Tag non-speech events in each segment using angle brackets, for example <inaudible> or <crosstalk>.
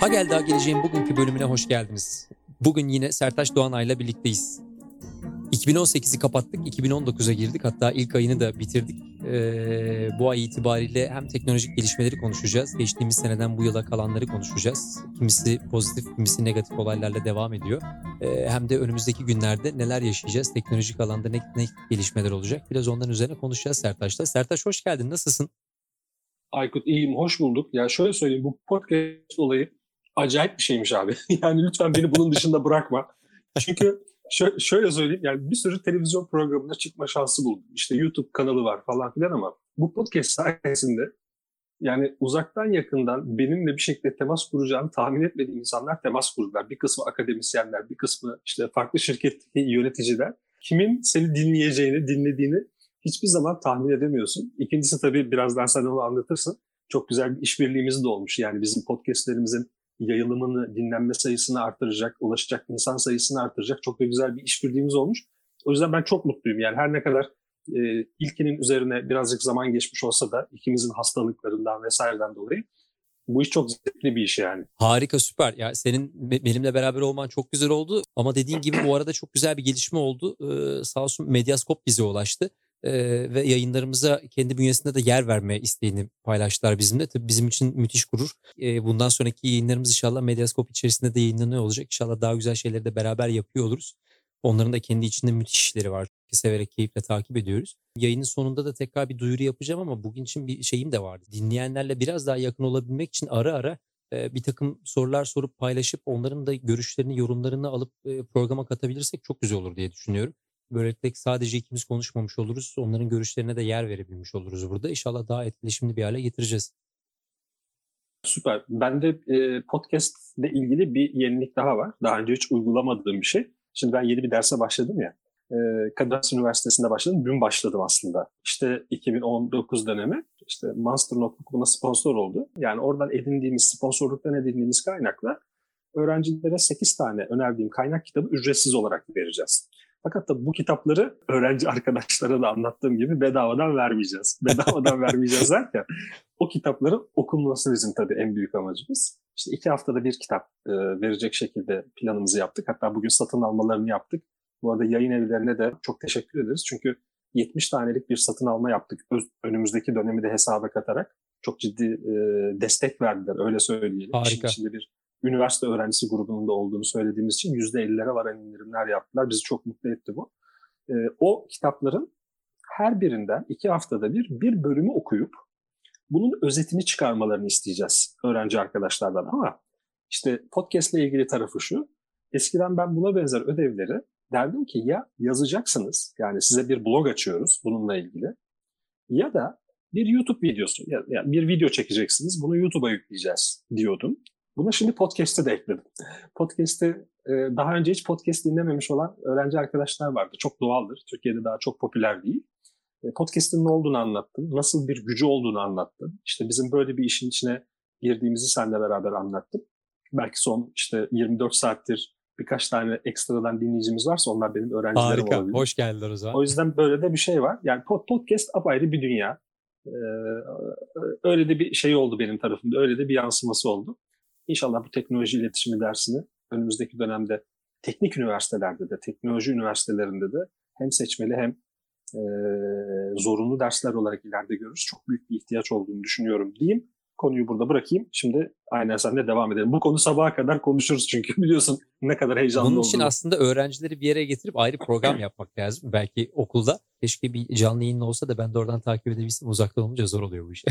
Ha geldi ha geleceğin bugünkü bölümüne hoş geldiniz. Bugün yine Sertaç Doğanay'la birlikteyiz. 2018'i kapattık, 2019'a girdik. Hatta ilk ayını da bitirdik. Ee, bu ay itibariyle hem teknolojik gelişmeleri konuşacağız. Geçtiğimiz seneden bu yıla kalanları konuşacağız. Kimisi pozitif, kimisi negatif olaylarla devam ediyor. Ee, hem de önümüzdeki günlerde neler yaşayacağız, teknolojik alanda ne, ne gelişmeler olacak. Biraz onların üzerine konuşacağız Sertaç'la. Sertaç hoş geldin, nasılsın? Aykut iyiyim, hoş bulduk. Ya şöyle söyleyeyim, bu podcast olayı acayip bir şeymiş abi. <laughs> yani lütfen beni bunun dışında bırakma. Çünkü şö- şöyle söyleyeyim, yani bir sürü televizyon programına çıkma şansı buldum. İşte YouTube kanalı var falan filan ama bu podcast sayesinde yani uzaktan yakından benimle bir şekilde temas kuracağını tahmin etmediğim insanlar temas kurdular. Bir kısmı akademisyenler, bir kısmı işte farklı şirketteki yöneticiler. Kimin seni dinleyeceğini, dinlediğini hiçbir zaman tahmin edemiyorsun. İkincisi tabii birazdan sen onu anlatırsın. Çok güzel bir işbirliğimiz de olmuş. Yani bizim podcastlerimizin yayılımını, dinlenme sayısını artıracak, ulaşacak insan sayısını artıracak çok da güzel bir işbirliğimiz olmuş. O yüzden ben çok mutluyum. Yani her ne kadar e, ilkinin üzerine birazcık zaman geçmiş olsa da ikimizin hastalıklarından vesaireden dolayı bu iş çok zevkli bir iş yani. Harika süper. Ya senin benimle beraber olman çok güzel oldu ama dediğin gibi bu arada çok güzel bir gelişme oldu. Ee, sağ olsun Medyaskop bize ulaştı. Ve yayınlarımıza kendi bünyesinde de yer verme isteğini paylaştılar bizimle. Tabii bizim için müthiş gurur. Bundan sonraki yayınlarımız inşallah Medyaskop içerisinde de yayınlanıyor olacak. İnşallah daha güzel şeyleri de beraber yapıyor oluruz. Onların da kendi içinde müthiş işleri var. Severek, keyifle takip ediyoruz. Yayının sonunda da tekrar bir duyuru yapacağım ama bugün için bir şeyim de vardı. Dinleyenlerle biraz daha yakın olabilmek için ara ara bir takım sorular sorup paylaşıp onların da görüşlerini, yorumlarını alıp programa katabilirsek çok güzel olur diye düşünüyorum. Böylelikle sadece ikimiz konuşmamış oluruz. Onların görüşlerine de yer verebilmiş oluruz burada. İnşallah daha etkileşimli bir hale getireceğiz. Süper. Bende e, podcast ile ilgili bir yenilik daha var. Daha önce hiç uygulamadığım bir şey. Şimdi ben yeni bir derse başladım ya. E, Kadir Üniversitesi'nde başladım. Dün başladım aslında. İşte 2019 dönemi. İşte Monster Notebook buna sponsor oldu. Yani oradan edindiğimiz, sponsorluktan edindiğimiz kaynakla öğrencilere 8 tane önerdiğim kaynak kitabı ücretsiz olarak vereceğiz. Fakat da bu kitapları öğrenci arkadaşlara da anlattığım gibi bedavadan vermeyeceğiz. <laughs> Bedavadan vermeyeceğiz derken o kitapların okunması bizim tabii en büyük amacımız. İşte iki haftada bir kitap e, verecek şekilde planımızı yaptık. Hatta bugün satın almalarını yaptık. Bu arada yayın evlerine de çok teşekkür ederiz. Çünkü 70 tanelik bir satın alma yaptık. Öz, önümüzdeki dönemi de hesaba katarak çok ciddi e, destek verdiler öyle söyleyelim. Harika. İşin içinde bir üniversite öğrencisi grubunun da olduğunu söylediğimiz için %50'lere varan indirimler yaptılar. Bizi çok mutlu etti bu. E, o kitapların her birinden iki haftada bir bir bölümü okuyup bunun özetini çıkarmalarını isteyeceğiz öğrenci arkadaşlardan. Ama işte podcast ile ilgili tarafı şu. Eskiden ben buna benzer ödevleri derdim ki ya yazacaksınız yani size bir blog açıyoruz bununla ilgili ya da bir YouTube videosu ya, ya bir video çekeceksiniz bunu YouTube'a yükleyeceğiz diyordum. Buna şimdi podcast'te de ekledim. Podcast'te e, daha önce hiç podcast dinlememiş olan öğrenci arkadaşlar vardı. Çok doğaldır. Türkiye'de daha çok popüler değil. E, podcast'in ne olduğunu anlattım. Nasıl bir gücü olduğunu anlattım. İşte bizim böyle bir işin içine girdiğimizi seninle beraber anlattım. Belki son işte 24 saattir birkaç tane ekstradan dinleyicimiz varsa onlar benim öğrencilerim Harika. olabilir. Hoş geldiler o zaman. O yüzden böyle de bir şey var. Yani podcast apayrı bir dünya. Ee, öyle de bir şey oldu benim tarafımda. Öyle de bir yansıması oldu. İnşallah bu teknoloji iletişimi dersini önümüzdeki dönemde teknik üniversitelerde de, teknoloji üniversitelerinde de hem seçmeli hem e, zorunlu dersler olarak ileride görürüz. Çok büyük bir ihtiyaç olduğunu düşünüyorum diyeyim. Konuyu burada bırakayım. Şimdi aynen senle devam edelim. Bu konu sabaha kadar konuşuruz çünkü <laughs> biliyorsun ne kadar heyecanlı Bunun için olduğunu. aslında öğrencileri bir yere getirip ayrı program yapmak lazım. Belki okulda. Keşke bir canlı yayın olsa da ben de oradan takip edebilsem. Uzaktan olunca zor oluyor bu iş.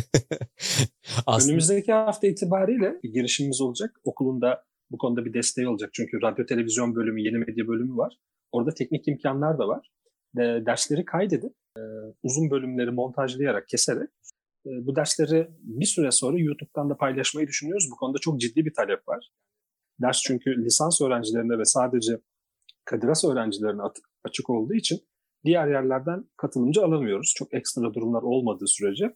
<laughs> aslında Önümüzdeki hafta itibariyle bir girişimimiz olacak. Okulunda bu konuda bir desteği olacak. Çünkü radyo televizyon bölümü, yeni medya bölümü var. Orada teknik imkanlar da var. De, dersleri kaydedip e, uzun bölümleri montajlayarak, keserek bu dersleri bir süre sonra YouTube'dan da paylaşmayı düşünüyoruz. Bu konuda çok ciddi bir talep var. Ders çünkü lisans öğrencilerine ve sadece Kadir Has öğrencilerine açık olduğu için diğer yerlerden katılımcı alamıyoruz. Çok ekstra durumlar olmadığı sürece.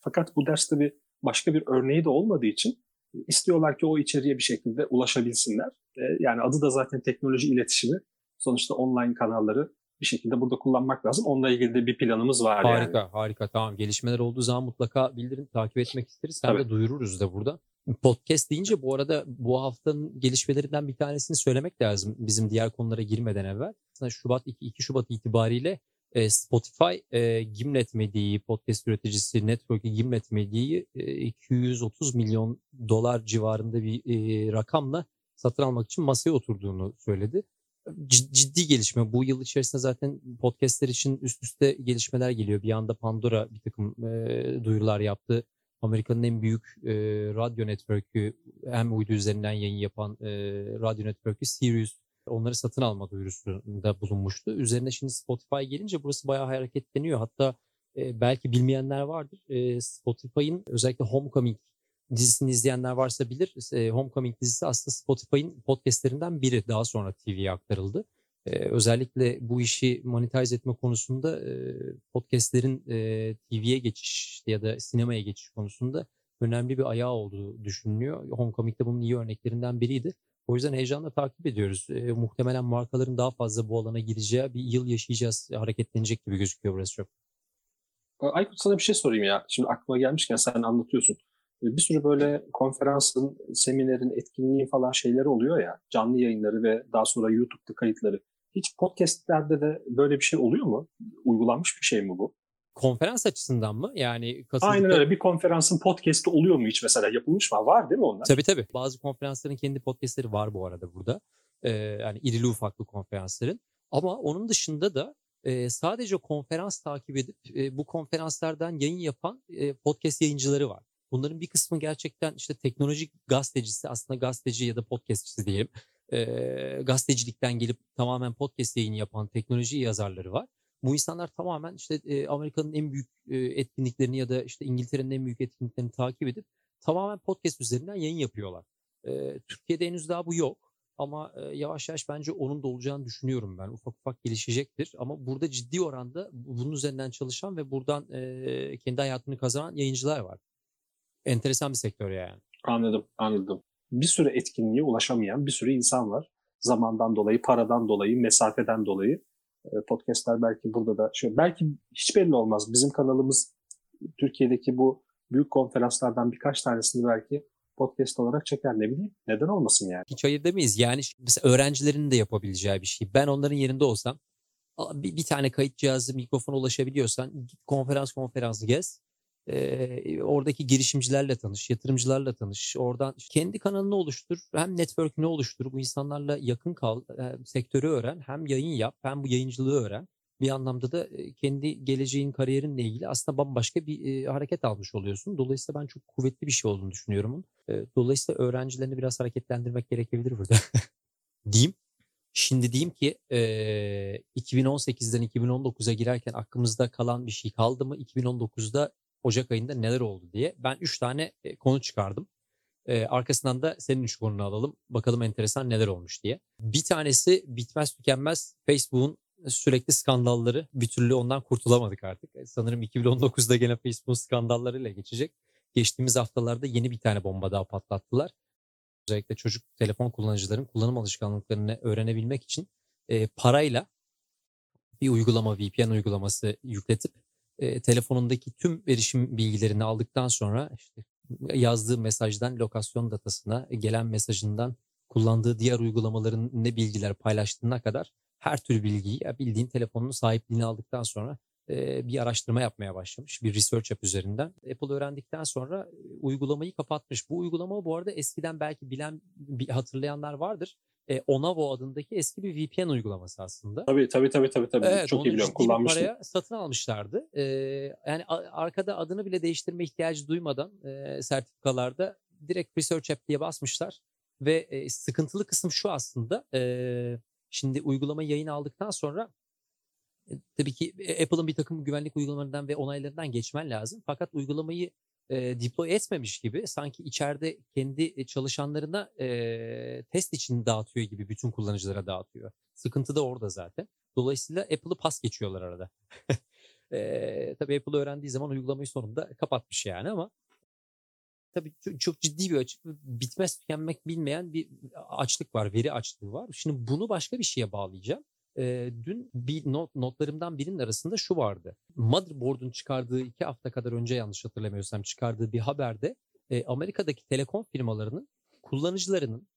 Fakat bu derste bir başka bir örneği de olmadığı için istiyorlar ki o içeriğe bir şekilde ulaşabilsinler. E, yani adı da zaten teknoloji iletişimi. Sonuçta online kanalları bir şekilde burada kullanmak lazım. Onunla ilgili de bir planımız var Harika, yani. harika. Tamam. Gelişmeler olduğu zaman mutlaka bildirin, takip etmek isteriz. Hem de duyururuz da burada. Podcast deyince bu arada bu haftanın gelişmelerinden bir tanesini söylemek lazım bizim diğer konulara girmeden evvel. Aslında Şubat 2, 2 Şubat itibariyle e, Spotify e, Gimlet Medya'yı, podcast üreticisi Network'ü Gimlet Medya'yı e, 230 milyon dolar civarında bir e, rakamla satın almak için masaya oturduğunu söyledi. Cid- ciddi gelişme. Bu yıl içerisinde zaten podcastler için üst üste gelişmeler geliyor. Bir anda Pandora bir takım e, duyurular yaptı. Amerika'nın en büyük e, radyo network'ü hem uydu üzerinden yayın yapan e, radyo network'ü Sirius onları satın alma duyurusunda bulunmuştu. Üzerine şimdi Spotify gelince burası bayağı hareketleniyor. Hatta e, belki bilmeyenler vardır. E, Spotify'ın özellikle Homecoming dizisini izleyenler varsa bilir. E, Homecoming dizisi aslında Spotify'ın podcastlerinden biri. Daha sonra TV'ye aktarıldı. E, özellikle bu işi monetize etme konusunda e, podcastlerin TV'ye geçiş ya da sinemaya geçiş konusunda önemli bir ayağı olduğu düşünülüyor. Homecoming de bunun iyi örneklerinden biriydi. O yüzden heyecanla takip ediyoruz. Muhtemelen markaların daha fazla bu alana gireceği bir yıl yaşayacağız. Hareketlenecek gibi gözüküyor burası çok. Aykut sana bir şey sorayım ya. Şimdi aklıma gelmişken sen anlatıyorsun. Bir sürü böyle konferansın, seminerin, etkinliğin falan şeyleri oluyor ya. Canlı yayınları ve daha sonra YouTube'da kayıtları. Hiç podcastlerde de böyle bir şey oluyor mu? Uygulanmış bir şey mi bu? Konferans açısından mı? Yani katıldıkları... Aynen öyle. Bir konferansın podcast'i oluyor mu hiç mesela? Yapılmış mı? Var değil mi onlar? Tabii tabii. Bazı konferansların kendi podcastleri var bu arada burada. Ee, yani irili ufaklı konferansların. Ama onun dışında da e, sadece konferans takip edip e, bu konferanslardan yayın yapan e, podcast yayıncıları var. Bunların bir kısmı gerçekten işte teknolojik gazetecisi aslında gazeteci ya da podcastçisi diyelim. E, gazetecilikten gelip tamamen podcast yayını yapan teknoloji yazarları var. Bu insanlar tamamen işte e, Amerika'nın en büyük e, etkinliklerini ya da işte İngiltere'nin en büyük etkinliklerini takip edip tamamen podcast üzerinden yayın yapıyorlar. E, Türkiye'de henüz daha bu yok. Ama e, yavaş yavaş bence onun da olacağını düşünüyorum ben. Ufak ufak gelişecektir. Ama burada ciddi oranda bunun üzerinden çalışan ve buradan e, kendi hayatını kazanan yayıncılar var. Enteresan bir sektör yani. Anladım, anladım. Bir sürü etkinliğe ulaşamayan bir sürü insan var. Zamandan dolayı, paradan dolayı, mesafeden dolayı. E, Podcastler belki burada da şöyle, belki hiç belli olmaz. Bizim kanalımız Türkiye'deki bu büyük konferanslardan birkaç tanesini belki podcast olarak çeker ne bileyim. Neden olmasın yani? Hiç hayır demeyiz. Yani mesela öğrencilerin de yapabileceği bir şey. Ben onların yerinde olsam bir, bir tane kayıt cihazı mikrofona ulaşabiliyorsan git konferans konferans gez. Ee, oradaki girişimcilerle tanış, yatırımcılarla tanış. Oradan kendi kanalını oluştur. Hem network'ünü oluştur. Bu insanlarla yakın kal. Hem sektörü öğren. Hem yayın yap. Hem bu yayıncılığı öğren. Bir anlamda da kendi geleceğin, kariyerinle ilgili aslında bambaşka bir e, hareket almış oluyorsun. Dolayısıyla ben çok kuvvetli bir şey olduğunu düşünüyorum. E, dolayısıyla öğrencilerini biraz hareketlendirmek gerekebilir burada. <laughs> diyeyim. Şimdi diyeyim ki e, 2018'den 2019'a girerken aklımızda kalan bir şey kaldı mı? 2019'da Ocak ayında neler oldu diye. Ben 3 tane e, konu çıkardım. E, arkasından da senin 3 konunu alalım. Bakalım enteresan neler olmuş diye. Bir tanesi bitmez tükenmez Facebook'un sürekli skandalları bir türlü ondan kurtulamadık artık. Sanırım 2019'da gene Facebook skandallarıyla geçecek. Geçtiğimiz haftalarda yeni bir tane bomba daha patlattılar. Özellikle çocuk telefon kullanıcıların kullanım alışkanlıklarını öğrenebilmek için e, parayla bir uygulama VPN uygulaması yükletip e, telefonundaki tüm erişim bilgilerini aldıktan sonra işte yazdığı mesajdan lokasyon datasına gelen mesajından kullandığı diğer uygulamaların ne bilgiler paylaştığına kadar her tür bilgiyi bildiğin telefonunun sahipliğini aldıktan sonra bir araştırma yapmaya başlamış. Bir research yap üzerinden. Apple öğrendikten sonra e, uygulamayı kapatmış. Bu uygulama bu arada eskiden belki bilen hatırlayanlar vardır. E, Onavo adındaki eski bir VPN uygulaması aslında. Tabii tabii tabii tabii. tabii. Evet, Çok iyi biliyorum. Kullanmıştım. paraya satın almışlardı. E, yani arkada adını bile değiştirme ihtiyacı duymadan e, sertifikalarda direkt research app diye basmışlar. Ve e, sıkıntılı kısım şu aslında. E, Şimdi uygulama yayın aldıktan sonra e, tabii ki Apple'ın bir takım güvenlik uygulamalarından ve onaylarından geçmen lazım. Fakat uygulamayı e, deploy etmemiş gibi sanki içeride kendi çalışanlarına e, test için dağıtıyor gibi bütün kullanıcılara dağıtıyor. Sıkıntı da orada zaten. Dolayısıyla Apple'ı pas geçiyorlar arada. <laughs> e, tabii Apple öğrendiği zaman uygulamayı sonunda kapatmış yani ama tabii çok, çok ciddi bir açık, bitmez tükenmek bilmeyen bir açlık var, veri açlığı var. Şimdi bunu başka bir şeye bağlayacağım. E, dün bir not, notlarımdan birinin arasında şu vardı. Motherboard'un çıkardığı iki hafta kadar önce yanlış hatırlamıyorsam çıkardığı bir haberde e, Amerika'daki telekom firmalarının kullanıcılarının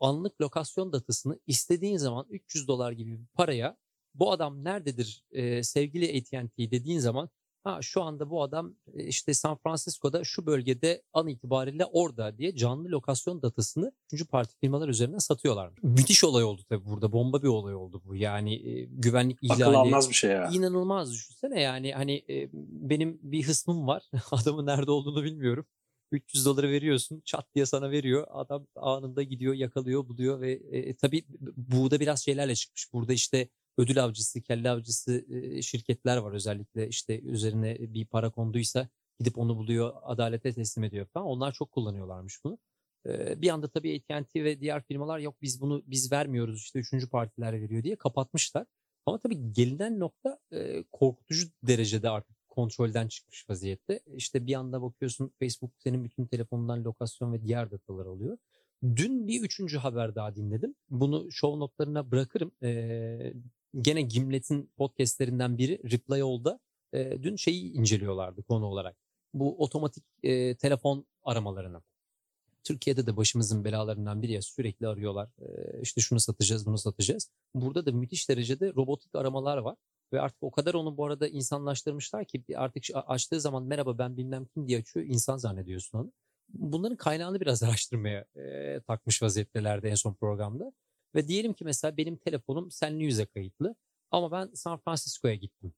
anlık lokasyon datasını istediğin zaman 300 dolar gibi bir paraya bu adam nerededir e, sevgili AT&T dediğin zaman ha şu anda bu adam e, işte San Francisco'da şu bölgede an itibariyle orada diye canlı lokasyon datasını üçüncü parti firmalar üzerinden satıyorlar. Müthiş olay oldu tabii burada. Bomba bir olay oldu bu. Yani e, güvenlik ihlali. Akıl almaz bir şey ya. İnanılmaz düşünsene yani hani e, benim bir hısmım var. <laughs> Adamın nerede olduğunu bilmiyorum. 300 doları veriyorsun çat diye sana veriyor. Adam anında gidiyor yakalıyor buluyor ve e, tabii burada biraz şeylerle çıkmış. Burada işte ödül avcısı, kelle avcısı şirketler var özellikle işte üzerine bir para konduysa gidip onu buluyor, adalete teslim ediyor falan. Onlar çok kullanıyorlarmış bunu. Bir anda tabii AT&T ve diğer firmalar yok biz bunu biz vermiyoruz işte üçüncü partiler veriyor diye kapatmışlar. Ama tabii gelinen nokta korkutucu derecede artık kontrolden çıkmış vaziyette. İşte bir anda bakıyorsun Facebook senin bütün telefonundan lokasyon ve diğer datalar alıyor. Dün bir üçüncü haber daha dinledim. Bunu show notlarına bırakırım. Ee, gene Gimlet'in podcastlerinden biri Reply All'da e, dün şeyi inceliyorlardı konu olarak. Bu otomatik e, telefon aramalarını. Türkiye'de de başımızın belalarından biri ya sürekli arıyorlar. E, işte şunu satacağız, bunu satacağız. Burada da müthiş derecede robotik aramalar var. Ve artık o kadar onu bu arada insanlaştırmışlar ki artık açtığı zaman merhaba ben bilmem kim diye açıyor insan zannediyorsun onu. Bunların kaynağını biraz <laughs> araştırmaya e, takmış vaziyettelerde en son programda. Ve diyelim ki mesela benim telefonum senli yüze kayıtlı ama ben San Francisco'ya gittim.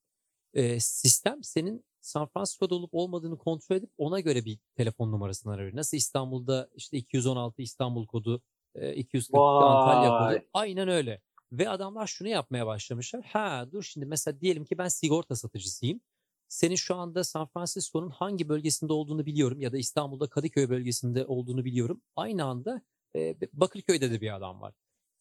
E, sistem senin San Francisco'da olup olmadığını kontrol edip ona göre bir telefon numarasını arıyor. Nasıl İstanbul'da işte 216 İstanbul kodu, e, 240 Antalya kodu. Aynen öyle. Ve adamlar şunu yapmaya başlamışlar. Ha dur şimdi mesela diyelim ki ben sigorta satıcısıyım. Senin şu anda San Francisco'nun hangi bölgesinde olduğunu biliyorum ya da İstanbul'da Kadıköy bölgesinde olduğunu biliyorum. Aynı anda e, Bakırköy'de de bir adam var.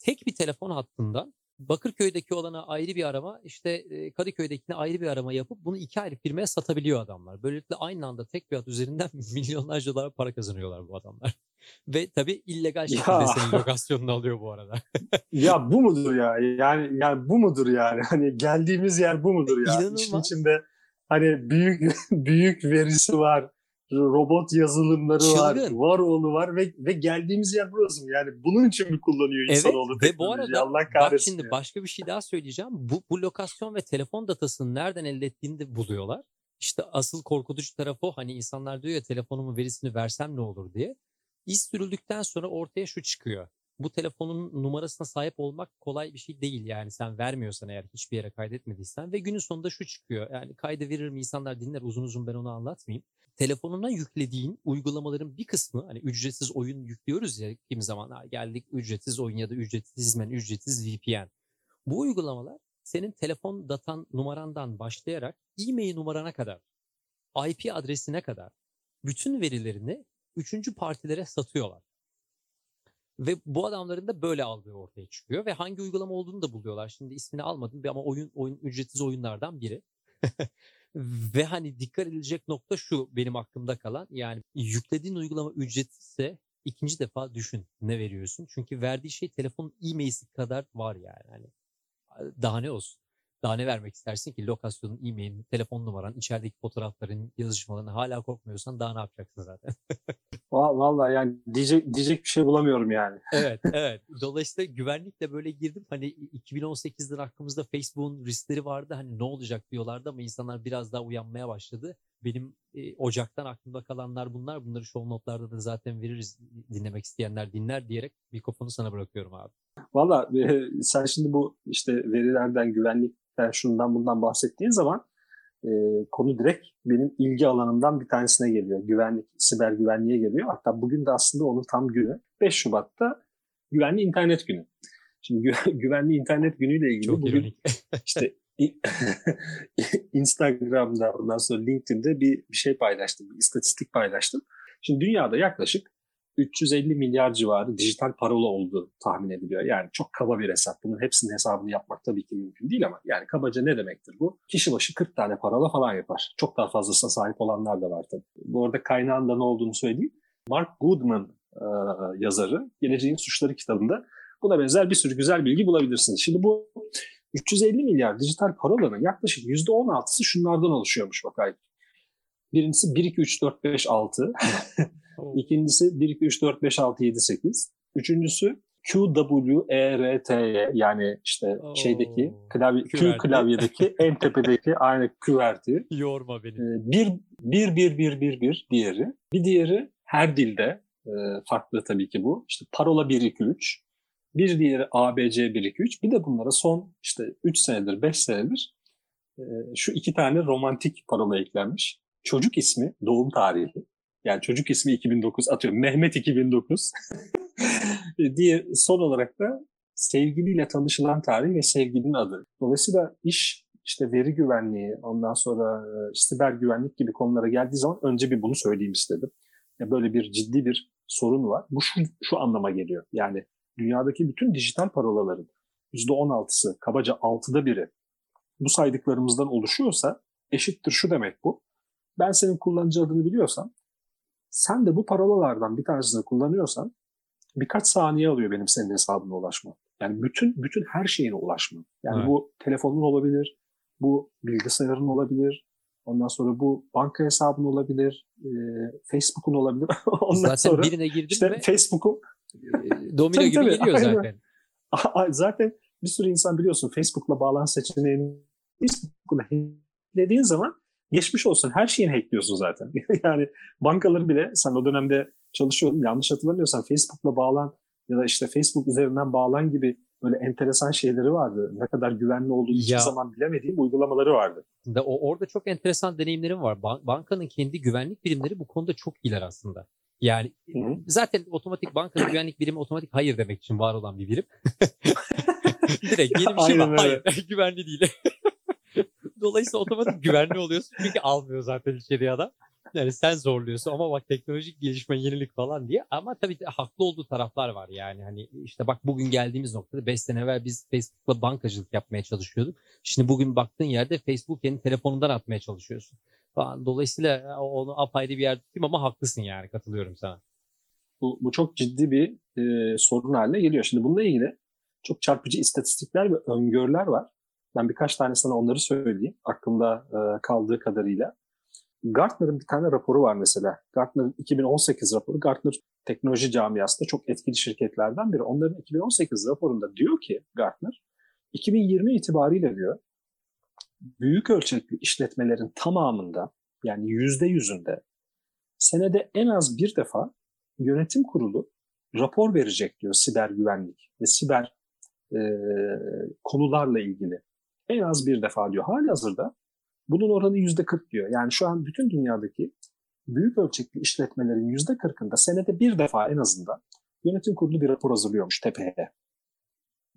Tek bir telefon hattından Bakırköy'deki olana ayrı bir arama, işte e, Kadıköy'dekine ayrı bir arama yapıp bunu iki ayrı firmaya satabiliyor adamlar. Böylelikle aynı anda tek bir hat üzerinden <laughs> milyonlarca dolar para kazanıyorlar bu adamlar. Ve tabii illegal şekilde Ya. senin lokasyonunu alıyor bu arada. <laughs> ya bu mudur ya? Yani yani bu mudur yani? <laughs> Hani geldiğimiz yer bu mudur ya? İnanılmaz. İşin içinde hani büyük büyük verisi var. Robot yazılımları var, Çılgın. var oğlu var ve ve geldiğimiz yer burası mı? Yani bunun için mi kullanıyor Evet insanoğlu ve bu arada Allah bak şimdi ya. başka bir şey daha söyleyeceğim. Bu, bu lokasyon ve telefon datasını nereden elde ettiğini de buluyorlar. İşte asıl korkutucu tarafı o. Hani insanlar diyor ya telefonumun verisini versem ne olur diye. İz sürüldükten sonra ortaya şu çıkıyor. Bu telefonun numarasına sahip olmak kolay bir şey değil yani sen vermiyorsan eğer hiçbir yere kaydetmediysen ve günün sonunda şu çıkıyor. Yani kaydı verir mi insanlar dinler uzun uzun ben onu anlatmayayım. Telefonuna yüklediğin uygulamaların bir kısmı hani ücretsiz oyun yüklüyoruz ya kimi zaman geldik ücretsiz oyun ya da ücretsiz hizmen, ücretsiz VPN. Bu uygulamalar senin telefon datan numarandan başlayarak e-mail numarana kadar, IP adresine kadar bütün verilerini üçüncü partilere satıyorlar. Ve bu adamların da böyle aldığı ortaya çıkıyor ve hangi uygulama olduğunu da buluyorlar. Şimdi ismini almadım ama oyun oyun ücretsiz oyunlardan biri. <laughs> ve hani dikkat edilecek nokta şu benim aklımda kalan yani yüklediğin uygulama ücretsizse ikinci defa düşün ne veriyorsun. Çünkü verdiği şey telefonun e-mail'i kadar var yani. Hani daha ne olsun? Daha ne vermek istersin ki lokasyonun, e-mailin, telefon numaran, içerideki fotoğrafların, yazışmalarını hala korkmuyorsan daha ne yapacaksın zaten? Va- Vallahi yani diyecek diyecek bir şey bulamıyorum yani. evet, evet. Dolayısıyla güvenlikle böyle girdim. Hani 2018'den hakkımızda Facebook'un riskleri vardı. Hani ne olacak diyorlardı ama insanlar biraz daha uyanmaya başladı. Benim e, Ocak'tan aklımda kalanlar bunlar. Bunları show notlarda da zaten veririz. Dinlemek isteyenler dinler diyerek mikrofonu sana bırakıyorum abi. Valla e, sen şimdi bu işte verilerden, güvenlikten, şundan bundan bahsettiğin zaman e, konu direkt benim ilgi alanımdan bir tanesine geliyor. Güvenlik, siber güvenliğe geliyor. Hatta bugün de aslında onun tam günü. 5 Şubat'ta Güvenli İnternet Günü. Şimdi gü- <laughs> Güvenli İnternet Günü'yle ilgili Çok bugün ironik. <laughs> işte <laughs> Instagram'da ondan sonra LinkedIn'de bir, bir şey paylaştım, bir istatistik paylaştım. Şimdi dünyada yaklaşık 350 milyar civarı dijital parola olduğu tahmin ediliyor. Yani çok kaba bir hesap. Bunun hepsinin hesabını yapmak tabii ki mümkün değil ama yani kabaca ne demektir bu? Kişi başı 40 tane parola falan yapar. Çok daha fazlasına sahip olanlar da var tabii. Bu arada kaynağında ne olduğunu söyleyeyim. Mark Goodman e, yazarı Geleceğin Suçları kitabında buna benzer bir sürü güzel bilgi bulabilirsiniz. Şimdi bu 350 milyar dijital parolanın yaklaşık %16'sı şunlardan oluşuyormuş bak Aykut. Birincisi 1, 2, 3, 4, 5, 6. İkincisi 1, 2, 3, 4, 5, 6, 7, 8. Üçüncüsü Q, W, E, R, T, Y yani işte Oo. şeydeki klavye, Q klavyedeki <laughs> en tepedeki aynı QWERTY. Yorma beni. Ee, bir, bir, bir, bir, bir, bir diğeri. Bir diğeri her dilde e, farklı tabii ki bu. İşte parola 1, 2, 3. Bir diğeri ABC 1, 2, 3. Bir de bunlara son işte 3 senedir, 5 senedir e, şu iki tane romantik parola eklenmiş. Çocuk ismi, doğum tarihi. Yani çocuk ismi 2009 atıyorum Mehmet 2009. <laughs> diye son olarak da sevgiliyle tanışılan tarih ve sevgilinin adı. Dolayısıyla iş işte veri güvenliği, ondan sonra e, siber güvenlik gibi konulara geldiği zaman önce bir bunu söyleyeyim istedim. Ya böyle bir ciddi bir sorun var. Bu şu, şu anlama geliyor. Yani dünyadaki bütün dijital parolaların %16'sı, kabaca 6'da biri bu saydıklarımızdan oluşuyorsa eşittir şu demek bu. Ben senin kullanıcı adını biliyorsam sen de bu parolalardan bir tanesini kullanıyorsan birkaç saniye alıyor benim senin hesabına ulaşmam. Yani bütün bütün her şeyine ulaşmam. Yani Evet. bu telefonun olabilir, bu bilgisayarın olabilir, ondan sonra bu banka hesabın olabilir, e, Facebook'un olabilir. <laughs> ondan Zaten sonra birine girdin işte mi Facebook'un domino Tabii, gibi tabii, geliyor aynen. zaten. <laughs> zaten bir sürü insan biliyorsun Facebook'la bağlan seçeneğini Facebook'la hacklediğin zaman geçmiş olsun her şeyini hackliyorsun zaten. <laughs> yani bankaları bile sen o dönemde çalışıyordun yanlış hatırlamıyorsam Facebook'la bağlan ya da işte Facebook üzerinden bağlan gibi böyle enteresan şeyleri vardı. Ne kadar güvenli olduğunu hiçbir zaman bilemediğim uygulamaları vardı. Da o orada çok enteresan deneyimlerim var. Ban- bankanın kendi güvenlik birimleri bu konuda çok iyiler aslında. Yani Hı hı. zaten otomatik bankanın güvenlik birimi otomatik hayır demek için var olan bir birim. <laughs> Direkt yeni bir şey var. Hayır <laughs> güvenli değil. Dolayısıyla otomatik <laughs> güvenli oluyorsun çünkü almıyor zaten içeriye adam. Yani sen zorluyorsun ama bak teknolojik gelişme, yenilik falan diye. Ama tabii haklı olduğu taraflar var yani. Hani işte bak bugün geldiğimiz noktada 5 sene evvel biz Facebook'la bankacılık yapmaya çalışıyorduk. Şimdi bugün baktığın yerde Facebook kendi telefonundan atmaya çalışıyorsun. Falan. Dolayısıyla onu apayrı bir yerde tutayım ama haklısın yani katılıyorum sana. Bu, bu çok ciddi bir e, sorun haline geliyor. Şimdi bununla ilgili çok çarpıcı istatistikler ve öngörüler var. Ben birkaç tane sana onları söyleyeyim aklımda e, kaldığı kadarıyla. Gartner'ın bir tane raporu var mesela. Gartner'ın 2018 raporu. Gartner teknoloji camiasında çok etkili şirketlerden biri. Onların 2018 raporunda diyor ki Gartner, 2020 itibariyle diyor, büyük ölçekli işletmelerin tamamında yani yüzde yüzünde senede en az bir defa yönetim kurulu rapor verecek diyor siber güvenlik ve siber e, konularla ilgili. En az bir defa diyor. Hali hazırda bunun oranı yüzde 40 diyor. Yani şu an bütün dünyadaki büyük ölçekli işletmelerin yüzde 40'ında senede bir defa en azından yönetim kurulu bir rapor hazırlıyormuş tepeye.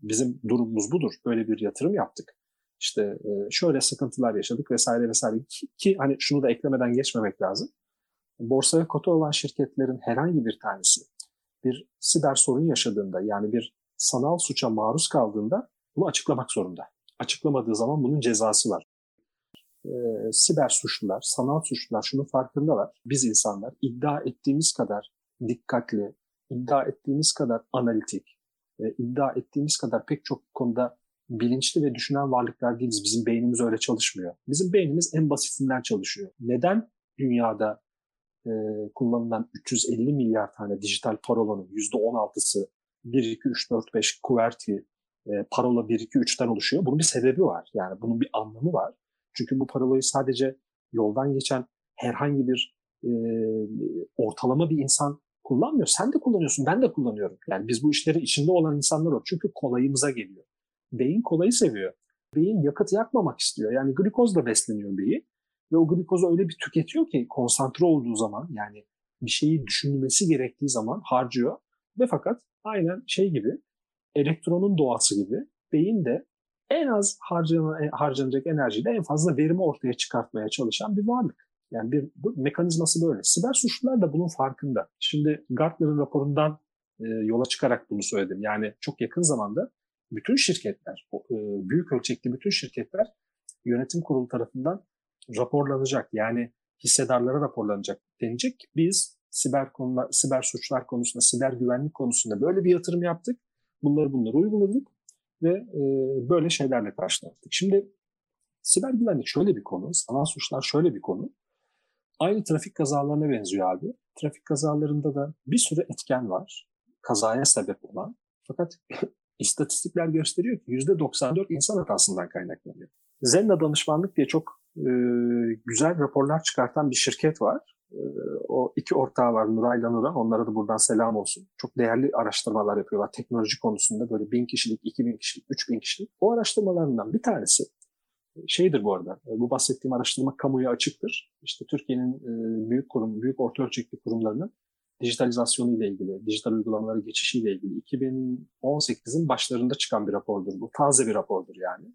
Bizim durumumuz budur. Böyle bir yatırım yaptık. İşte e, şöyle sıkıntılar yaşadık vesaire vesaire ki hani şunu da eklemeden geçmemek lazım. Borsaya kota olan şirketlerin herhangi bir tanesi bir siber sorun yaşadığında yani bir sanal suça maruz kaldığında bunu açıklamak zorunda. Açıklamadığı zaman bunun cezası var. Ee, siber suçlular, sanal suçlular şunun farkındalar. Biz insanlar iddia ettiğimiz kadar dikkatli, iddia ettiğimiz kadar analitik, e, iddia ettiğimiz kadar pek çok konuda bilinçli ve düşünen varlıklar değiliz. Bizim beynimiz öyle çalışmıyor. Bizim beynimiz en basitinden çalışıyor. Neden dünyada e, kullanılan 350 milyar tane dijital parolanın %16'sı 1, 2, 3, 4, 5 QWERTY e, parola 1, 2, 3'ten oluşuyor. Bunun bir sebebi var. Yani bunun bir anlamı var. Çünkü bu parolayı sadece yoldan geçen herhangi bir e, ortalama bir insan kullanmıyor. Sen de kullanıyorsun, ben de kullanıyorum. Yani biz bu işlerin içinde olan insanlar o. Çünkü kolayımıza geliyor. Beyin kolayı seviyor. Beyin yakıt yakmamak istiyor. Yani glikozla besleniyor beyin. Ve o glikozu öyle bir tüketiyor ki konsantre olduğu zaman yani bir şeyi düşünmesi gerektiği zaman harcıyor. Ve fakat aynen şey gibi elektronun doğası gibi beyin de en az harcana, harcanacak enerjiyle en fazla verimi ortaya çıkartmaya çalışan bir varlık. Yani bir bu mekanizması böyle. Siber suçlular da bunun farkında. Şimdi Gartner'ın raporundan e, yola çıkarak bunu söyledim. Yani çok yakın zamanda bütün şirketler, e, büyük ölçekli bütün şirketler yönetim kurulu tarafından raporlanacak. Yani hissedarlara raporlanacak. Denecek ki biz siber konular, siber suçlar konusunda, siber güvenlik konusunda böyle bir yatırım yaptık. Bunları bunları uyguladık. ve e, böyle şeylerle karşılaştık. Şimdi siber güvenlik şöyle bir konu, sanal suçlar şöyle bir konu. Aynı trafik kazalarına benziyor abi. Trafik kazalarında da bir sürü etken var. Kazaya sebep olan. Fakat <laughs> istatistikler gösteriyor ki %94 insan hatasından kaynaklanıyor. Zenna Danışmanlık diye çok e, güzel raporlar çıkartan bir şirket var. E, o iki ortağı var Nuray Nuran. Onlara da buradan selam olsun. Çok değerli araştırmalar yapıyorlar. Teknoloji konusunda böyle bin kişilik, iki bin kişilik, üç bin kişilik. O araştırmalarından bir tanesi şeydir bu arada. E, bu bahsettiğim araştırma kamuya açıktır. İşte Türkiye'nin e, büyük kurum, büyük orta ölçekli kurumlarının dijitalizasyonu ile ilgili, dijital uygulamalara geçişiyle ilgili 2018'in başlarında çıkan bir rapordur bu. Taze bir rapordur yani.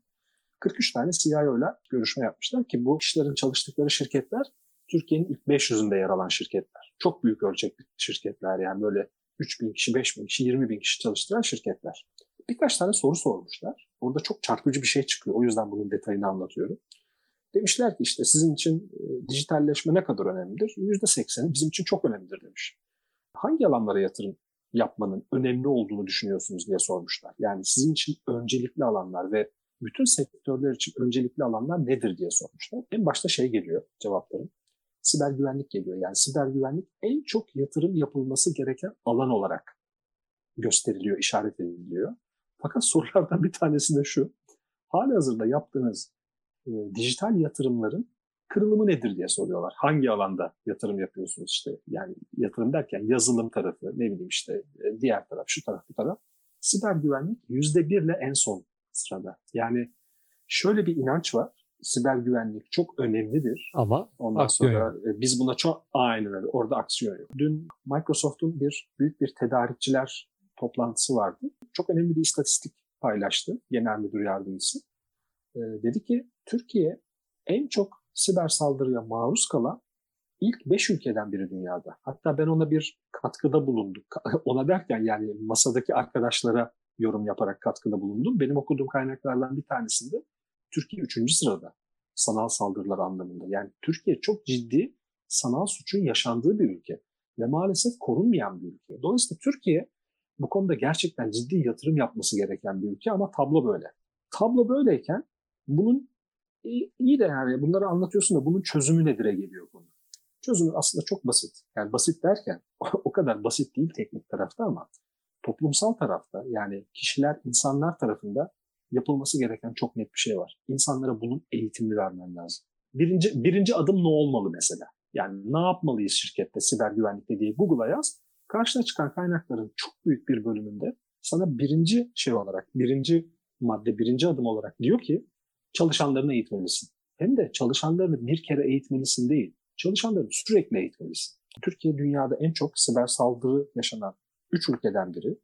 43 tane CIO ile görüşme yapmışlar ki bu kişilerin çalıştıkları şirketler Türkiye'nin ilk 500'ünde yer alan şirketler. Çok büyük ölçekli şirketler yani böyle 3 bin kişi, 5 bin kişi, 20 bin kişi çalıştıran şirketler. Birkaç tane soru sormuşlar. Orada çok çarpıcı bir şey çıkıyor. O yüzden bunun detayını anlatıyorum. Demişler ki işte sizin için e, dijitalleşme ne kadar önemlidir? %80'i bizim için çok önemlidir demiş. Hangi alanlara yatırım yapmanın önemli olduğunu düşünüyorsunuz diye sormuşlar. Yani sizin için öncelikli alanlar ve bütün sektörler için öncelikli alanlar nedir diye sormuşlar. En başta şey geliyor cevapların. Siber güvenlik geliyor. Yani siber güvenlik en çok yatırım yapılması gereken alan olarak gösteriliyor, işaret ediliyor. Fakat sorulardan bir tanesi de şu. Hali hazırda yaptığınız e, dijital yatırımların kırılımı nedir diye soruyorlar. Hangi alanda yatırım yapıyorsunuz işte yani yatırım derken yazılım tarafı ne bileyim işte e, diğer taraf şu taraf bu taraf. Siber güvenlik yüzde birle en son sırada. Yani şöyle bir inanç var. Siber güvenlik çok önemlidir. Ama Ondan aksiyon sonra yok. e, biz buna çok aynen öyle. Orada aksiyon yok. Dün Microsoft'un bir büyük bir tedarikçiler toplantısı vardı. Çok önemli bir istatistik paylaştı genel müdür yardımcısı. E, dedi ki Türkiye en çok siber saldırıya maruz kalan ilk 5 ülkeden biri dünyada. Hatta ben ona bir katkıda bulundum. <laughs> Ona derken yani masadaki arkadaşlara yorum yaparak katkıda bulundum. Benim okuduğum kaynaklardan bir tanesinde Türkiye 3. sırada sanal saldırılar anlamında. Yani Türkiye çok ciddi sanal suçun yaşandığı bir ülke ve maalesef korunmayan bir ülke. Dolayısıyla Türkiye bu konuda gerçekten ciddi yatırım yapması gereken bir ülke ama tablo böyle. Tablo böyleyken bunun iyi de yani bunları anlatıyorsun da bunun çözümü nedire geliyor konu. Çözümü aslında çok basit. Yani basit derken <laughs> o kadar basit değil teknik tarafta ama toplumsal tarafta yani kişiler, insanlar tarafında yapılması gereken çok net bir şey var. İnsanlara bunun eğitimini vermen lazım. Birinci, birinci adım ne olmalı mesela? Yani ne yapmalıyız şirkette siber güvenlikte diye Google'a yaz. Karşına çıkan kaynakların çok büyük bir bölümünde sana birinci şey olarak, birinci madde, birinci adım olarak diyor ki çalışanlarını eğitmelisin. Hem de çalışanlarını bir kere eğitmelisin değil, çalışanlarını sürekli eğitmelisin. Türkiye dünyada en çok siber saldırı yaşanan 3 ülkeden biri.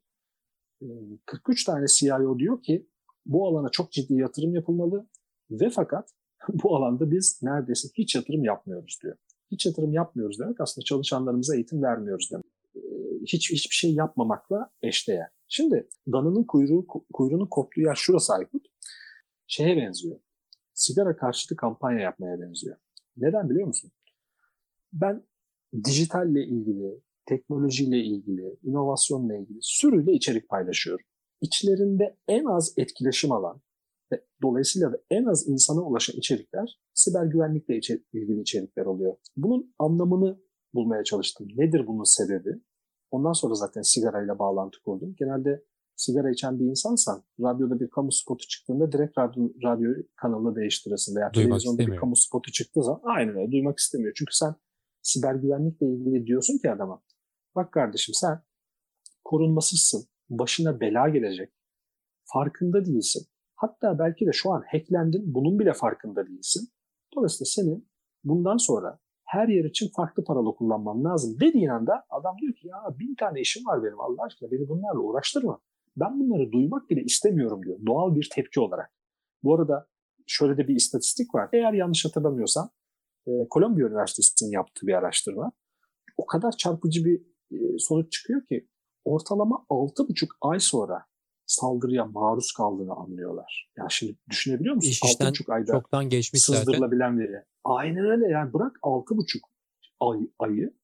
43 tane CIO diyor ki bu alana çok ciddi yatırım yapılmalı ve fakat <laughs> bu alanda biz neredeyse hiç yatırım yapmıyoruz diyor. Hiç yatırım yapmıyoruz demek aslında çalışanlarımıza eğitim vermiyoruz demek. Hiç hiçbir şey yapmamakla eşdeğer. Şimdi dananın kuyruğu, kuyruğunun koptuğu yer şurası Aykut. Şeye benziyor. Sigara karşıtı kampanya yapmaya benziyor. Neden biliyor musun? Ben dijitalle ilgili, teknolojiyle ilgili, inovasyonla ilgili sürüyle içerik paylaşıyorum. İçlerinde en az etkileşim alan ve dolayısıyla da en az insana ulaşan içerikler siber güvenlikle içer- ilgili içerikler oluyor. Bunun anlamını bulmaya çalıştım. Nedir bunun sebebi? Ondan sonra zaten sigarayla bağlantı kurdum. Genelde sigara içen bir insansan radyoda bir kamu spotu çıktığında direkt radyo, radyo kanalını değiştirirsin veya Duymak televizyonda bir istemiyor. kamu spotu çıktığı zaman aynen öyle duymak istemiyor. Çünkü sen siber güvenlikle ilgili diyorsun ki adama bak kardeşim sen korunmasızsın. Başına bela gelecek. Farkında değilsin. Hatta belki de şu an hacklendin. Bunun bile farkında değilsin. Dolayısıyla senin bundan sonra her yer için farklı paralı kullanman lazım dediğin anda adam diyor ki ya bin tane işim var benim Allah aşkına beni bunlarla uğraştırma. Ben bunları duymak bile istemiyorum diyor. Doğal bir tepki olarak. Bu arada şöyle de bir istatistik var. Eğer yanlış hatırlamıyorsam e, Kolombiya Üniversitesi'nin yaptığı bir araştırma. O kadar çarpıcı bir e, sonuç çıkıyor ki ortalama 6,5 ay sonra saldırıya maruz kaldığını anlıyorlar. Ya şimdi düşünebiliyor musun? İş işten 6,5 ayda Çoktan geçmiş zaten. sızdırılabilen veri. Aynen öyle yani bırak 6,5 ay, ayı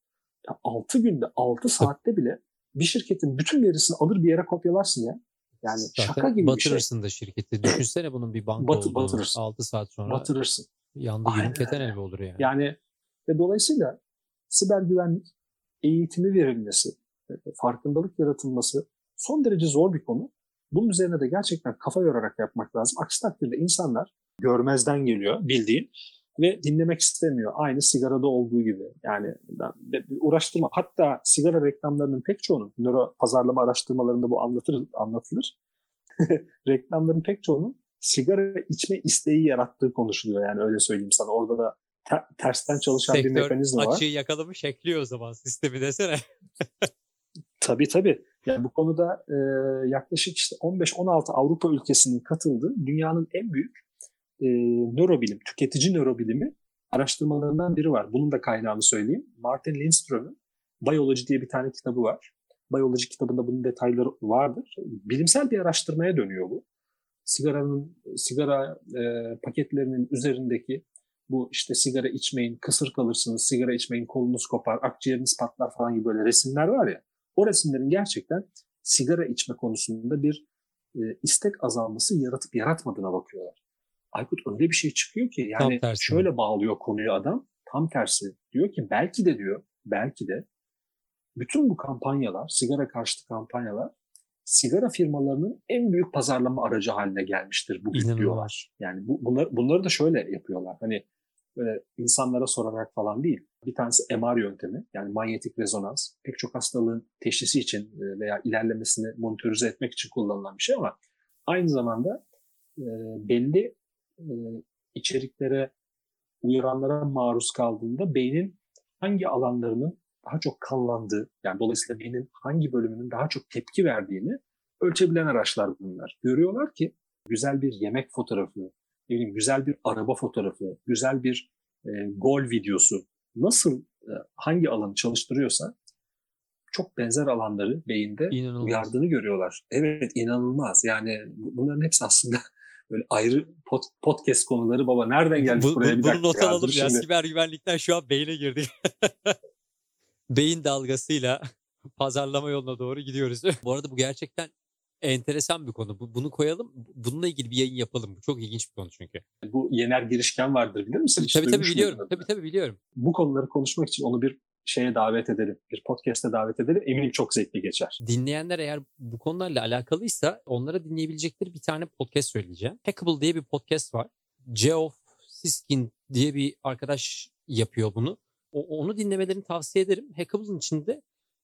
ya 6 günde 6 saatte bile bir şirketin bütün verisini alır bir yere kopyalarsın ya. Yani Zaten şaka gibi bir şey. batırırsın da şirketi. Düşünsene bunun bir banka Batı- olduğunu. batırırsın. 6 saat sonra Batırırsın. yandı yürüm keten elbi olur yani. Yani ve dolayısıyla siber güvenlik eğitimi verilmesi, farkındalık yaratılması son derece zor bir konu. Bunun üzerine de gerçekten kafa yorarak yapmak lazım. Aksi takdirde insanlar görmezden geliyor bildiğin ve dinlemek istemiyor. Aynı sigarada olduğu gibi. Yani uğraştırma. Hatta sigara reklamlarının pek çoğunun nöro pazarlama araştırmalarında bu anlatılır. anlatılır. <laughs> Reklamların pek çoğunun sigara içme isteği yarattığı konuşuluyor. Yani öyle söyleyeyim sana. Orada da te- tersten çalışan bir Sektör mekanizma var. açığı yakalamış ekliyor o zaman sistemi desene. <laughs> Tabii tabii. Yani bu konuda e, yaklaşık işte 15-16 Avrupa ülkesinin katıldığı dünyanın en büyük e, nörobilim, tüketici nörobilimi araştırmalarından biri var. Bunun da kaynağını söyleyeyim. Martin Lindström'ün Biology diye bir tane kitabı var. Biology kitabında bunun detayları vardır. Bilimsel bir araştırmaya dönüyor bu. Sigaranın, sigara e, paketlerinin üzerindeki bu işte sigara içmeyin, kısır kalırsınız, sigara içmeyin, kolunuz kopar, akciğeriniz patlar falan gibi böyle resimler var ya. O resimlerin gerçekten sigara içme konusunda bir e, istek azalması yaratıp yaratmadığına bakıyorlar. Aykut öyle bir şey çıkıyor ki yani şöyle bağlıyor konuyu adam. Tam tersi. Diyor ki belki de diyor, belki de bütün bu kampanyalar, sigara karşıtı kampanyalar sigara firmalarının en büyük pazarlama aracı haline gelmiştir bugün İnanılmaz. diyorlar. Yani bu, bunlar, bunları da şöyle yapıyorlar. Hani böyle insanlara sorarak falan değil. Bir tanesi MR yöntemi yani manyetik rezonans. Pek çok hastalığın teşhisi için e, veya ilerlemesini monitörize etmek için kullanılan bir şey ama aynı zamanda e, belli e, içeriklere, uyaranlara maruz kaldığında beynin hangi alanlarının daha çok kanlandığı, yani dolayısıyla beynin hangi bölümünün daha çok tepki verdiğini ölçebilen araçlar bunlar. Görüyorlar ki güzel bir yemek fotoğrafı, güzel bir araba fotoğrafı, güzel bir e, gol videosu nasıl e, hangi alanı çalıştırıyorsa çok benzer alanları beyinde İnanılmaz. uyardığını görüyorlar. Evet inanılmaz. Yani bu- bunların hepsi aslında <laughs> böyle ayrı pod- podcast konuları baba nereden geldik Bu, buraya bu, bir bunu dakika not ya, alalım ya. şimdi. Siber güvenlikten şu an beyne girdik. <laughs> Beyin dalgasıyla <laughs> pazarlama yoluna doğru gidiyoruz. bu arada bu gerçekten enteresan bir konu. Bu- Bunu koyalım. Bununla ilgili bir yayın yapalım. Bu çok ilginç bir konu çünkü. Bu Yener Girişken vardır bilir misin? Hiç tabii tabii biliyorum. adını? Tabii tabii biliyorum. Bu konuları konuşmak için onu bir şeye davet edelim. Bir podcast'e davet edelim. Eminim çok zevkli geçer. Dinleyenler eğer bu konularla alakalıysa onlara dinleyebilecekleri bir tane podcast söyleyeceğim. Hackable diye bir podcast var. Geoff Siskin diye bir arkadaş yapıyor bunu. O, onu dinlemelerini tavsiye ederim. Hackable'ın içinde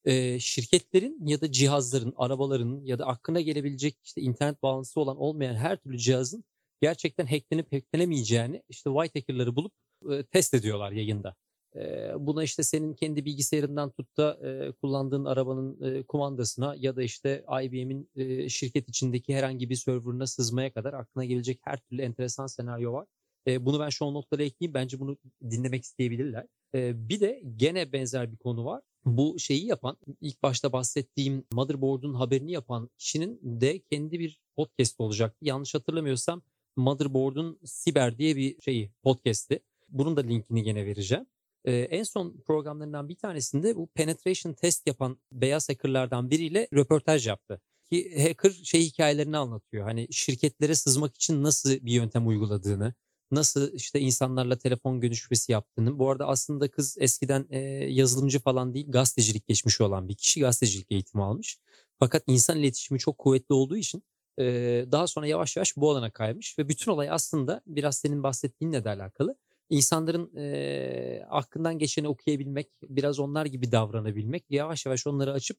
e, şirketlerin ya da cihazların, arabaların ya da aklına gelebilecek işte internet bağlantısı olan olmayan her türlü cihazın gerçekten hacklenip hacklenemeyeceğini işte white hacker'ları bulup e, test ediyorlar yayında. E, buna işte senin kendi bilgisayarından tut da e, kullandığın arabanın e, kumandasına ya da işte IBM'in e, şirket içindeki herhangi bir serverına sızmaya kadar aklına gelecek her türlü enteresan senaryo var. E, bunu ben show notlara ekleyeyim. Bence bunu dinlemek isteyebilirler. E, bir de gene benzer bir konu var. Bu şeyi yapan, ilk başta bahsettiğim motherboard'un haberini yapan kişinin de kendi bir podcast olacaktı. Yanlış hatırlamıyorsam Motherboard'un Siber diye bir şeyi podcast'i. Bunun da linkini gene vereceğim. Ee, en son programlarından bir tanesinde bu penetration test yapan beyaz hackerlardan biriyle röportaj yaptı. Ki hacker şey hikayelerini anlatıyor. Hani şirketlere sızmak için nasıl bir yöntem uyguladığını, nasıl işte insanlarla telefon görüşmesi yaptığını. Bu arada aslında kız eskiden e, yazılımcı falan değil, gazetecilik geçmiş olan bir kişi. Gazetecilik eğitimi almış. Fakat insan iletişimi çok kuvvetli olduğu için e, daha sonra yavaş yavaş bu alana kaymış ve bütün olay aslında biraz senin bahsettiğinle de alakalı insanların e, aklından geçeni okuyabilmek, biraz onlar gibi davranabilmek, yavaş yavaş onları açıp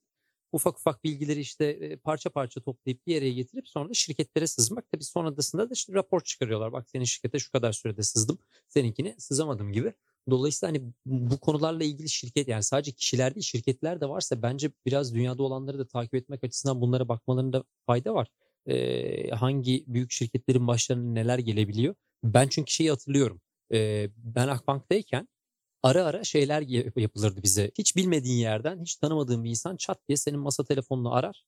ufak ufak bilgileri işte e, parça parça toplayıp bir yere getirip sonra şirketlere sızmak. Tabii sonrasında da işte rapor çıkarıyorlar. Bak senin şirkete şu kadar sürede sızdım, seninkini sızamadım gibi. Dolayısıyla hani bu konularla ilgili şirket yani sadece kişiler değil şirketler de varsa bence biraz dünyada olanları da takip etmek açısından bunlara bakmalarında fayda var. Ee, hangi büyük şirketlerin başlarına neler gelebiliyor? Ben çünkü şeyi hatırlıyorum. Ee, ben Akbank'tayken ara ara şeyler yap- yapılırdı bize. Hiç bilmediğin yerden, hiç tanımadığın bir insan çat diye senin masa telefonunu arar.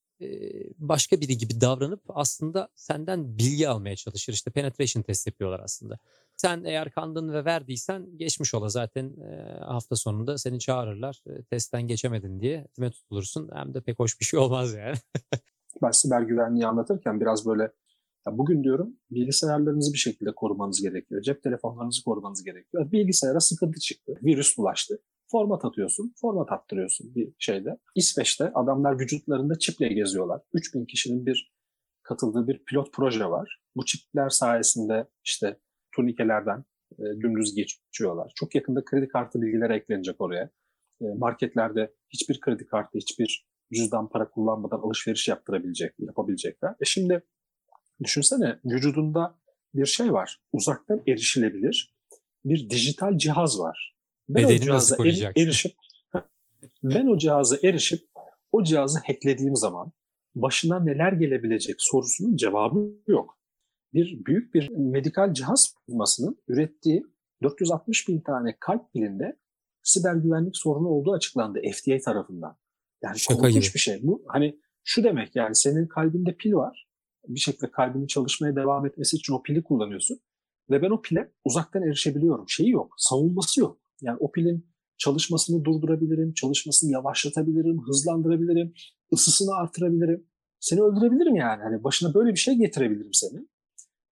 Başka biri gibi davranıp aslında senden bilgi almaya çalışır. İşte penetration test yapıyorlar aslında. Sen eğer kandın ve verdiysen geçmiş ola zaten hafta sonunda seni çağırırlar. Testten geçemedin diye tutulursun. Hem de pek hoş bir şey olmaz yani. ben siber güvenliği anlatırken biraz böyle ya bugün diyorum bilgisayarlarınızı bir şekilde korumanız gerekiyor. Cep telefonlarınızı korumanız gerekiyor. Bilgisayara sıkıntı çıktı. Virüs bulaştı. Format atıyorsun. Format attırıyorsun bir şeyde. İsveç'te adamlar vücutlarında çiple geziyorlar. 3000 kişinin bir katıldığı bir pilot proje var. Bu çipler sayesinde işte turnikelerden e, dümdüz geçiyorlar. Çok yakında kredi kartı bilgileri eklenecek oraya. E, marketlerde hiçbir kredi kartı, hiçbir cüzdan para kullanmadan alışveriş yaptırabilecek, yapabilecekler. E şimdi düşünsene vücudunda bir şey var. Uzaktan erişilebilir bir dijital cihaz var. Ben Bedenini o cihaza eri- erişip ben o cihaza erişip o cihazı hacklediğim zaman başına neler gelebilecek sorusunun cevabı yok. Bir büyük bir medikal cihaz firmasının ürettiği 460 bin tane kalp pilinde siber güvenlik sorunu olduğu açıklandı FDA tarafından. Yani Şaka korkunç gibi. bir şey. Bu hani şu demek yani senin kalbinde pil var. Bir şekilde kalbinin çalışmaya devam etmesi için o pili kullanıyorsun. Ve ben o pile uzaktan erişebiliyorum. Şeyi yok, savunması yok. Yani o pilin çalışmasını durdurabilirim, çalışmasını yavaşlatabilirim, hızlandırabilirim, ısısını artırabilirim. Seni öldürebilirim yani. Hani başına böyle bir şey getirebilirim seni.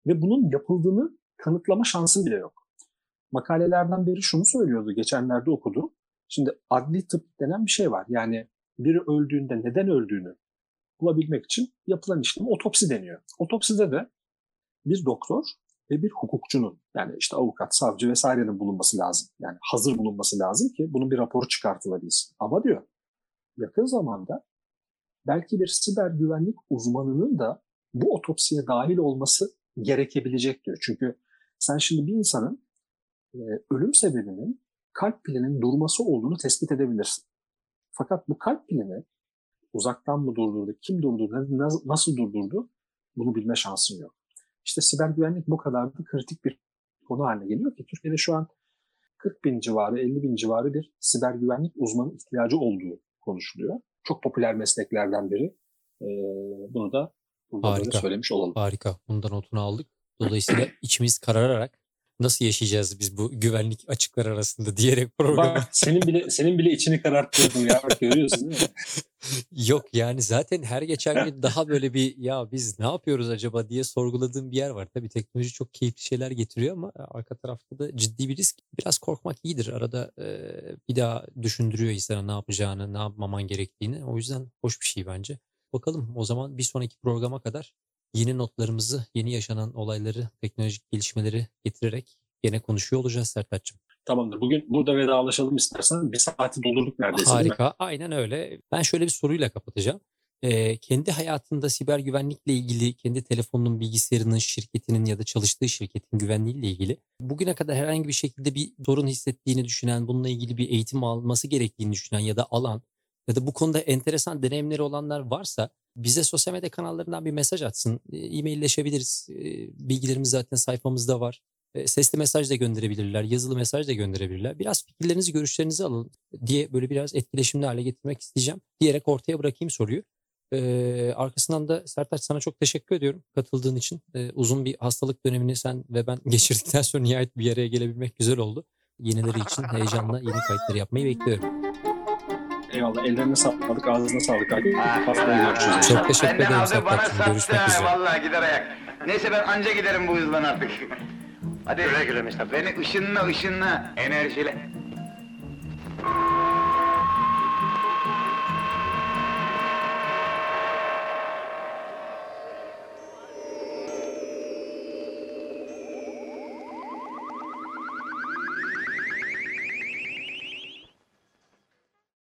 Ve bunun yapıldığını kanıtlama şansın bile yok. Makalelerden biri şunu söylüyordu, geçenlerde okudum. Şimdi adli tıp denen bir şey var. Yani biri öldüğünde neden öldüğünü bulabilmek için yapılan işlem otopsi deniyor. Otopside de bir doktor ve bir hukukçunun yani işte avukat, savcı vesairenin bulunması lazım. Yani hazır bulunması lazım ki bunun bir raporu çıkartılabilsin. Ama diyor yakın zamanda belki bir siber güvenlik uzmanının da bu otopsiye dahil olması gerekebilecek diyor. Çünkü sen şimdi bir insanın e, ölüm sebebinin kalp pilinin durması olduğunu tespit edebilirsin. Fakat bu kalp pilini uzaktan mı durdurdu, kim durdurdu, na- nasıl durdurdu bunu bilme şansın yok. İşte siber güvenlik bu kadar da kritik bir konu haline geliyor ki Türkiye'de şu an 40 bin civarı, 50 bin civarı bir siber güvenlik uzmanı ihtiyacı olduğu konuşuluyor. Çok popüler mesleklerden biri. Ee, bunu da burada Harika. söylemiş olalım. Harika. Bundan notunu aldık. Dolayısıyla içimiz karararak nasıl yaşayacağız biz bu güvenlik açıklar arasında <laughs> diyerek programı. Bak senin bile senin bile içini kararttırdın ya bak görüyorsun değil mi? <laughs> Yok yani zaten her geçen gün daha böyle bir ya biz ne yapıyoruz acaba diye sorguladığım bir yer var. Tabii teknoloji çok keyifli şeyler getiriyor ama arka tarafta da ciddi bir risk. Biraz korkmak iyidir. Arada e, bir daha düşündürüyor insana ne yapacağını, ne yapmaman gerektiğini. O yüzden hoş bir şey bence. Bakalım o zaman bir sonraki programa kadar yeni notlarımızı, yeni yaşanan olayları, teknolojik gelişmeleri getirerek gene konuşuyor olacağız Sertaç'cığım. Tamamdır. Bugün burada vedalaşalım istersen. Bir saati doldurduk neredeyse? Harika. Aynen öyle. Ben şöyle bir soruyla kapatacağım. Ee, kendi hayatında siber güvenlikle ilgili, kendi telefonunun, bilgisayarının, şirketinin ya da çalıştığı şirketin güvenliğiyle ilgili bugüne kadar herhangi bir şekilde bir sorun hissettiğini düşünen, bununla ilgili bir eğitim alması gerektiğini düşünen ya da alan ya da bu konuda enteresan deneyimleri olanlar varsa bize sosyal medya kanallarından bir mesaj atsın. E, E-mailleşebiliriz. E, Bilgilerimiz zaten sayfamızda var. E, Sesli mesaj da gönderebilirler, yazılı mesaj da gönderebilirler. Biraz fikirlerinizi, görüşlerinizi alın diye böyle biraz etkileşimli hale getirmek isteyeceğim. Diyerek ortaya bırakayım soruyu. Ee, arkasından da Sertaç sana çok teşekkür ediyorum katıldığın için. Ee, uzun bir hastalık dönemini sen ve ben <laughs> geçirdikten sonra nihayet bir araya gelebilmek güzel oldu. Yenileri için heyecanla yeni kayıtları yapmayı bekliyorum. Eyvallah. Ellerine sağlık, ağzına sağlık. Haftaya görüşürüz. Çok teşekkür ederim. Benden aldı bana sattı. Vallahi gider ayak. Neyse ben anca giderim bu hızdan artık. Hadi güle güle Mustafa. Beni ışınla ışınla enerjiyle.